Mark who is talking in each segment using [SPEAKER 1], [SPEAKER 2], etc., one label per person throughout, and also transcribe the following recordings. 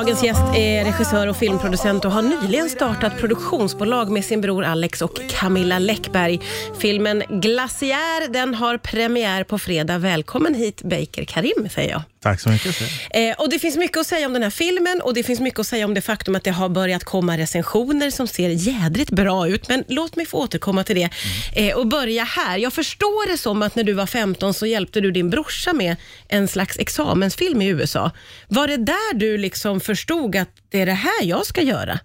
[SPEAKER 1] Dagens gäst är regissör och filmproducent och har nyligen startat produktionsbolag med sin bror Alex och Camilla Läckberg. Filmen Glaciär den har premiär på fredag. Välkommen hit Baker Karim, säger jag.
[SPEAKER 2] Tack så mycket.
[SPEAKER 1] Eh, och Det finns mycket att säga om den här filmen och det finns mycket att säga om det faktum att det har börjat komma recensioner som ser jädrigt bra ut. Men låt mig få återkomma till det eh, och börja här. Jag förstår det som att när du var 15 så hjälpte du din brorsa med en slags examensfilm i USA. Var det där du liksom förstod att det är det här jag ska göra?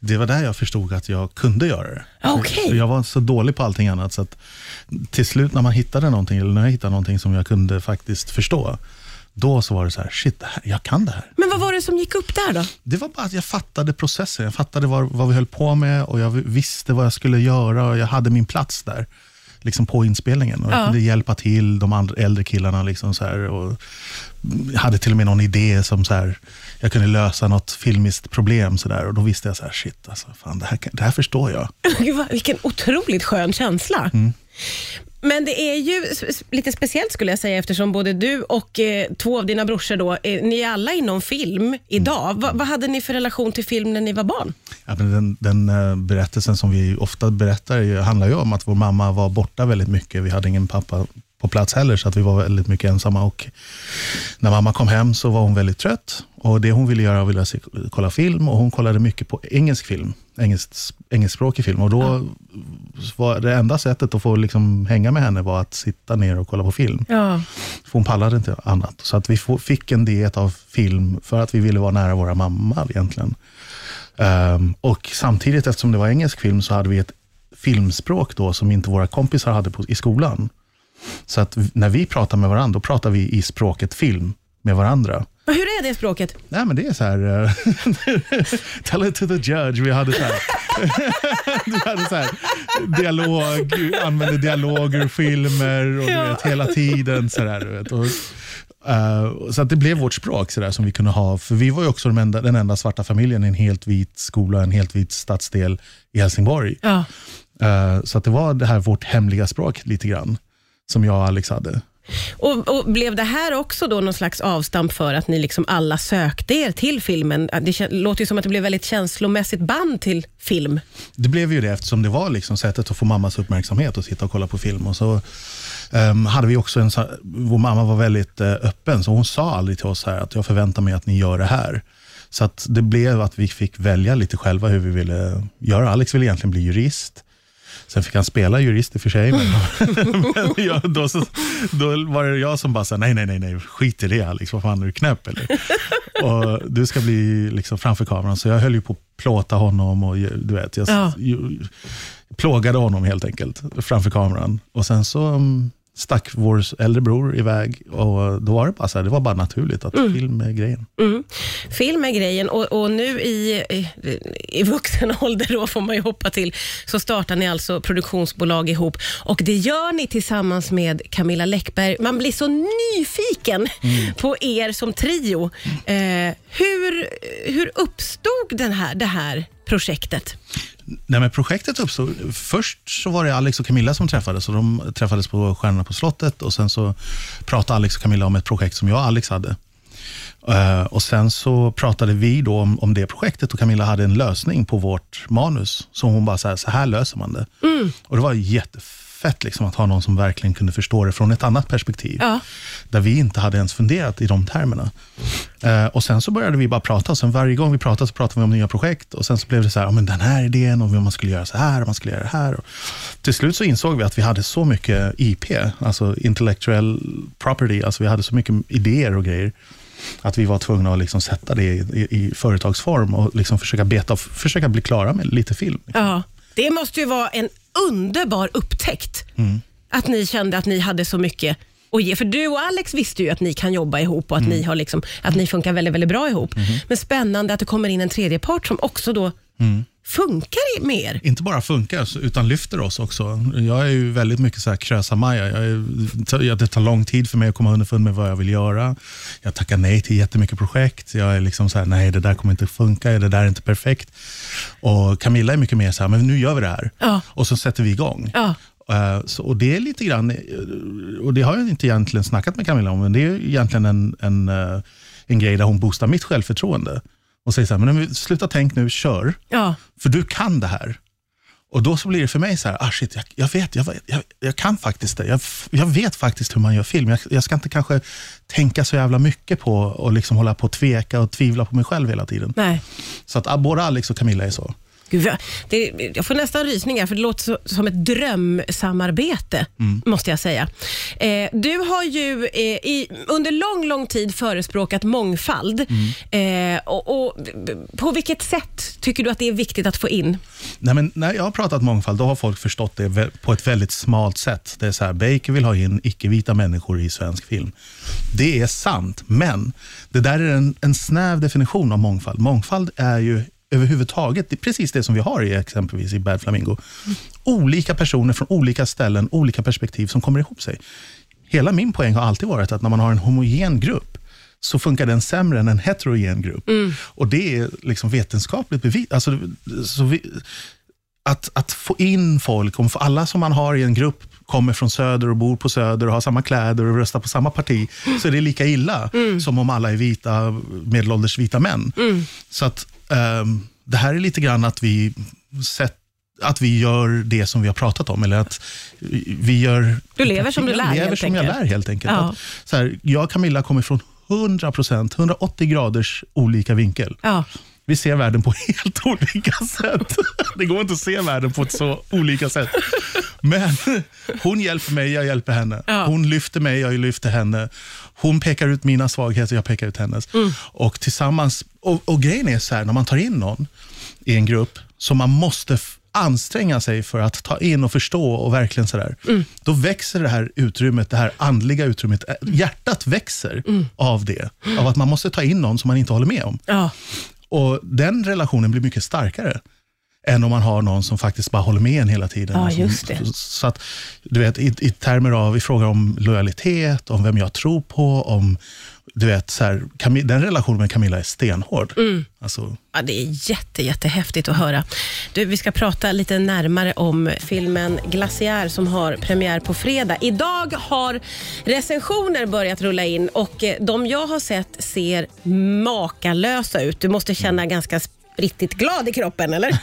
[SPEAKER 2] Det var där jag förstod att jag kunde göra det.
[SPEAKER 1] Okej.
[SPEAKER 2] För Jag var så dålig på allting annat, så att till slut när man hittade någonting, eller när jag hittade någonting som jag kunde faktiskt förstå, då så var det så här, shit, det här, jag kan det här.
[SPEAKER 1] Men vad var det som gick upp där då?
[SPEAKER 2] Det var bara att jag fattade processen, jag fattade vad, vad vi höll på med och jag visste vad jag skulle göra och jag hade min plats där. Liksom på inspelningen. Och
[SPEAKER 1] Ja.
[SPEAKER 2] Jag kunde hjälpa till de andra äldre killarna. Liksom så här, och jag hade till och med någon idé som så här, jag kunde lösa något filmiskt problem. Så där, och då visste jag så här, shit, alltså, fan, det, här, det här förstår jag.
[SPEAKER 1] Vilken otroligt skön känsla. Men det är ju lite speciellt skulle jag säga eftersom både du och eh, två av dina brorsor, då, eh, ni är alla inom film idag. Va, vad hade ni för relation till film när ni var barn?
[SPEAKER 2] Ja, men den, den eh, berättelsen som vi ofta berättar handlar ju om att vår mamma var borta väldigt mycket. Vi hade ingen pappa på plats heller, så att vi var väldigt mycket ensamma. Och när mamma kom hem så var hon väldigt trött. Och Det hon ville göra var att kolla film och hon kollade mycket på engelsk film, engelsk, engelskspråkig film. Och då var det enda sättet att få liksom hänga med henne var att sitta ner och kolla på film.
[SPEAKER 1] Ja.
[SPEAKER 2] För hon pallade inte annat. Så att vi fick en diet av film för att vi ville vara nära våra mamma egentligen. Ehm, och samtidigt, eftersom det var engelsk film, så hade vi ett filmspråk då som inte våra kompisar hade på, i skolan. Så att när vi pratar med varandra, då pratar vi i språket film med varandra.
[SPEAKER 1] Hur är det språket?
[SPEAKER 2] Nej, men det är så här... eh, Tell it to the judge. Vi hade så här, vi hade så här dialog, använde dialog ur filmer och du
[SPEAKER 1] Ja.
[SPEAKER 2] vet, hela tiden. Så, där, du vet. Och, eh, så att det blev vårt språk så där, som vi kunde ha. För vi var ju också den enda, den enda svarta familjen i en helt vit skola, en helt vit stadsdel i Helsingborg.
[SPEAKER 1] Ja.
[SPEAKER 2] Eh, så att det var det här vårt hemliga språk lite grann, som jag och Alex hade.
[SPEAKER 1] Och, och Blev det här också då någon slags avstamp för att ni liksom alla sökte er till filmen? Det låter ju som att det blev väldigt känslomässigt band till film.
[SPEAKER 2] Det blev ju det eftersom det var liksom sättet att få mammas uppmärksamhet och sitta och kolla på film. Och så um, hade vi också en, vår mamma var väldigt eh, öppen, så hon sa aldrig till oss här att jag förväntar mig att ni gör det här. Så att det blev att vi fick välja lite själva hur vi ville göra. Alex ville egentligen bli jurist. Sen fick han spela jurist i och för sig, men, men jag, då, så, då var det jag som bara sa nej, nej, nej, nej, skit i det Alex, vad fan är du knäpp eller? Och du ska bli liksom framför kameran, så jag höll ju på att plåta honom och du vet, jag
[SPEAKER 1] Ja.
[SPEAKER 2] ju, plågade honom helt enkelt framför kameran. Och sen så um, stack vår äldre bror iväg och då var det bara så här, det var bara naturligt att film är grejen.
[SPEAKER 1] Mm. Film är grejen och, och nu i, i, i vuxen ålder då får man ju hoppa till, så startar ni alltså produktionsbolag ihop och det gör ni tillsammans med Camilla Läckberg. Man blir så nyfiken på er som trio. Eh, hur, hur uppstod den här, det här projektet?
[SPEAKER 2] Nej, men projektet uppstod, först så var det Alex och Camilla som träffades. Och de träffades på Stjärnorna på slottet och sen så pratade Alex och Camilla om ett projekt som jag och Alex hade. Eh, och Sen så pratade vi då om, om det projektet och Camilla hade en lösning på vårt manus. Så hon bara, så här, så här löser man det. Och Det var jättefett liksom, att ha någon som verkligen kunde förstå det från ett annat perspektiv.
[SPEAKER 1] Ja.
[SPEAKER 2] Där vi inte hade ens funderat i de termerna. Eh, och Sen så började vi bara prata. Och sen varje gång vi pratade så pratade vi om nya projekt. Och Sen så blev det så här, ja, men den här idén och man skulle göra så här och man skulle göra det här. Och till slut så insåg vi att vi hade så mycket IP, alltså intellectual property. Alltså vi hade så mycket idéer och grejer. Att vi var tvungna att liksom sätta det i, i, i företagsform och liksom försöka beta, försöka bli klara med lite film.
[SPEAKER 1] Ja, det måste ju vara en underbar upptäckt. Att ni kände att ni hade så mycket att ge. För du och Alex visste ju att ni kan jobba ihop och att, ni, har liksom, att ni funkar väldigt, väldigt bra ihop. Men spännande att det kommer in en tredje part som också då funkar med er.
[SPEAKER 2] inte bara funkar, utan lyfter oss också. Jag är ju väldigt mycket så här krösa-Maja. Det tar lång tid för mig att komma underfund med vad jag vill göra. Jag tackar nej till jättemycket projekt. Jag är liksom så här, nej det där kommer inte funka, det där är inte perfekt. Och Camilla är mycket mer så här, men nu gör vi det här.
[SPEAKER 1] Ja.
[SPEAKER 2] Och så sätter vi igång.
[SPEAKER 1] Ja.
[SPEAKER 2] Eh, Så, och det är lite grann, eh, och det har jag inte egentligen snackat med Camilla om, men det är egentligen en, en, eh, en grej där hon boostar mitt självförtroende. Och säger så här, men sluta tänk nu, kör.
[SPEAKER 1] Ja.
[SPEAKER 2] För du kan det här. Och då så blir det för mig så här, ah shit, jag, jag vet, jag, jag, jag kan faktiskt det. Jag, jag vet faktiskt hur man gör film. Jag, jag ska inte kanske tänka så jävla mycket på och liksom hålla på och tveka och tvivla på mig själv hela tiden.
[SPEAKER 1] Nej.
[SPEAKER 2] Så att ah, både Alex och Camilla är så.
[SPEAKER 1] Gud, vad- det, jag får nästan rysningar, för det låter så, som ett drömsamarbete, måste jag säga. Eh, du har ju eh, i, under lång, lång tid förespråkat mångfald. Eh, och, och, på vilket sätt tycker du att det är viktigt att få in?
[SPEAKER 2] Nej, men när jag har pratat mångfald, då har folk förstått det på ett väldigt smalt sätt. Det är så här, Baker vill ha in icke-vita människor i svensk film. Det är sant, men det där är en, en snäv definition av mångfald. Mångfald är ju överhuvudtaget det är precis det som vi har i exempelvis i Bad Flamingo. Olika personer från olika ställen, olika perspektiv som kommer ihop sig. Hela min poäng har alltid varit att när man har en homogen grupp, så funkar den sämre än en heterogen grupp. Och det är liksom vetenskapligt bevis. Alltså, så vi, att, att få in folk, om alla som man har i en grupp kommer från söder och bor på söder och har samma kläder och röstar på samma parti, så är det lika illa som om alla är vita, medelålders vita män. Så att det här är lite grann att vi sett att vi gör det som vi har pratat om. Eller att vi gör...
[SPEAKER 1] Du lever som du
[SPEAKER 2] Jag
[SPEAKER 1] lär,
[SPEAKER 2] lever
[SPEAKER 1] helt
[SPEAKER 2] som jag
[SPEAKER 1] enkelt.
[SPEAKER 2] lär helt enkelt.
[SPEAKER 1] Ja.
[SPEAKER 2] Att, så här, jag och Camilla kommer från 100% 180 graders olika vinkel.
[SPEAKER 1] Ja.
[SPEAKER 2] Vi ser världen på helt olika sätt. Det går inte att se världen på ett så olika sätt. Men hon hjälper mig, jag hjälper henne.
[SPEAKER 1] Ja.
[SPEAKER 2] Hon lyfter mig, jag lyfter henne. Hon pekar ut mina svagheter, jag pekar ut hennes. Och tillsammans, och, och grejen är så här, när man tar in någon i en grupp som man måste anstränga sig för att ta in och förstå och verkligen sådär. Då växer det här utrymmet, det här andliga utrymmet. Äh, Hjärtat växer av det. Av att man måste ta in någon som man inte håller med om.
[SPEAKER 1] Ja.
[SPEAKER 2] Och den relationen blir mycket starkare än om man har någon som faktiskt bara håller med en hela tiden.
[SPEAKER 1] Ja,
[SPEAKER 2] som-
[SPEAKER 1] just det.
[SPEAKER 2] Så att, du vet, i, i termer av, i fråga om lojalitet, om vem jag tror på, om, du vet, så här, den relationen med Camilla är stenhård.
[SPEAKER 1] Mm.
[SPEAKER 2] Alltså,
[SPEAKER 1] Ja, det är jätte, jättehäftigt att höra. Du, vi ska prata lite närmare om filmen Glaciär som har premiär på fredag. Idag har recensioner börjat rulla in och eh, de jag har sett ser makalösa ut. Du måste känna ganska riktigt glad i kroppen, eller?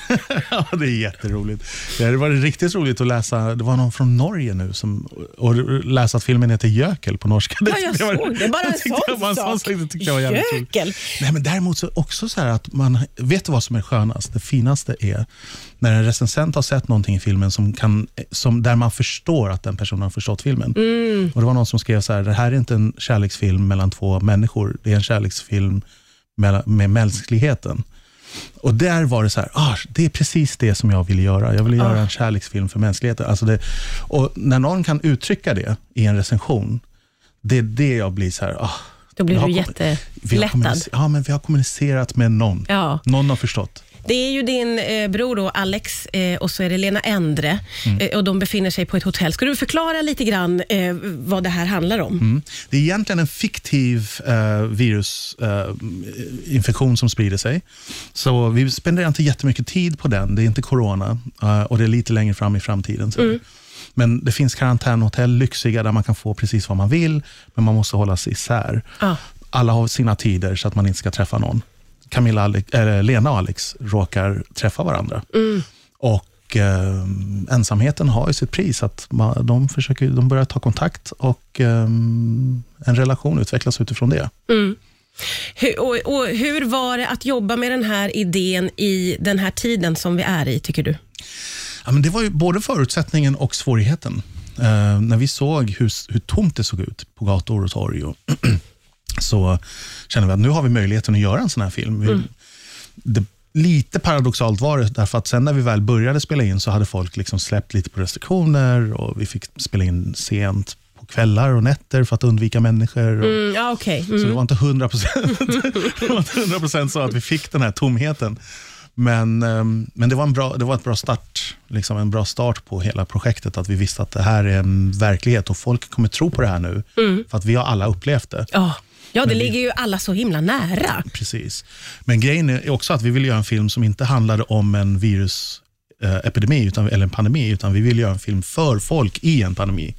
[SPEAKER 2] ja, det är jätteroligt. Det varit riktigt roligt att läsa, det var någon från Norge nu, som, och läsa att filmen heter Jökel på norska.
[SPEAKER 1] Ja, jag
[SPEAKER 2] tyckte var-
[SPEAKER 1] såg det. Bara en
[SPEAKER 2] var
[SPEAKER 1] sån sak.
[SPEAKER 2] Det tyckte jag var.
[SPEAKER 1] Jökel.
[SPEAKER 2] Nej, men däremot så också så här att man, vet du vad som är skönast? Det finaste är när en recensent har sett någonting i filmen som kan, som, där man förstår att den personen har förstått filmen.
[SPEAKER 1] Mm.
[SPEAKER 2] Och Det var någon som skrev så här, det här är inte en kärleksfilm mellan två människor, det är en kärleksfilm med, med mänskligheten. Och där var det så här, ah, det är precis det som jag vill göra. Jag vill göra
[SPEAKER 1] Ah.
[SPEAKER 2] en kärleksfilm för mänskligheten. Alltså det, och när någon kan uttrycka det i en recension, det är det jag blir så här, ah,
[SPEAKER 1] Då blir du jättelättad.
[SPEAKER 2] Ja, men vi har kommunicerat med någon.
[SPEAKER 1] Ja.
[SPEAKER 2] Någon har förstått.
[SPEAKER 1] Det är ju din eh, bror då, Alex eh, och så är det Lena Endre
[SPEAKER 2] Mm.
[SPEAKER 1] eh, och de befinner sig på ett hotell. Ska du förklara lite grann eh, vad det här handlar om?
[SPEAKER 2] Mm. Det är egentligen en fiktiv eh, virusinfektion som sprider sig. Så vi spenderar inte jättemycket tid på den. Det är inte corona eh, och det är lite längre fram i framtiden. Så. Men det finns karantänhotell, lyxiga, där man kan få precis vad man vill, men man måste hålla sig isär.
[SPEAKER 1] Ja.
[SPEAKER 2] Alla har sina tider så att man inte ska träffa någon. Camilla, Ale- eller Lena och Alex råkar träffa varandra. Och eh, ensamheten har ju sitt pris. Att man, de, försöker, de börjar ta kontakt och eh, en relation utvecklas utifrån det.
[SPEAKER 1] Hur, och, och hur var det att jobba med den här idén i den här tiden som vi är i, tycker du?
[SPEAKER 2] Ja, men det var ju både förutsättningen och svårigheten. Eh, när vi såg hur, hur tomt det såg ut på gator och torg, och så kände vi att nu har vi möjligheten att göra en sån här film. Vi, det, lite paradoxalt var det, därför att sen när vi väl började spela in så hade folk liksom släppt lite på restriktioner och vi fick spela in sent på kvällar och nätter för att undvika människor. Och,
[SPEAKER 1] Mm, ja, okej.
[SPEAKER 2] Så det var inte 100 procent det var inte 100% så att vi fick den här tomheten. Men, ehm, men det, var en bra, det var ett bra start, liksom en bra start på hela projektet. Att vi visste att det här är en verklighet och folk kommer tro på det här nu. För att vi har alla upplevt det.
[SPEAKER 1] Ja. Ja, det ligger ju alla så himla nära.
[SPEAKER 2] Precis. Men grejen är också att vi vill göra en film som inte handlade om en virusepidemi utan, eller en pandemi, utan vi vill göra en film för folk i en pandemi.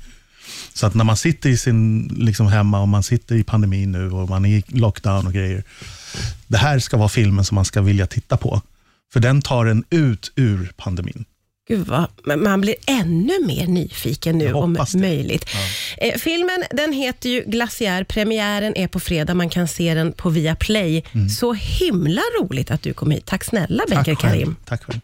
[SPEAKER 2] Så att när man sitter i sin liksom hemma och man sitter i pandemin nu och man är i lockdown och grejer, det här ska vara filmen som man ska vilja titta på. För den tar en ut ur pandemin.
[SPEAKER 1] Gud vad, man blir ännu mer nyfiken nu om möjligt. Eh, filmen den heter ju Glaciär. Premiären är på fredag. Man kan se den på Viaplay. Så himla roligt att du kom hit. Tack snälla Becker
[SPEAKER 2] Mm.
[SPEAKER 1] Karim.
[SPEAKER 2] Tack själv.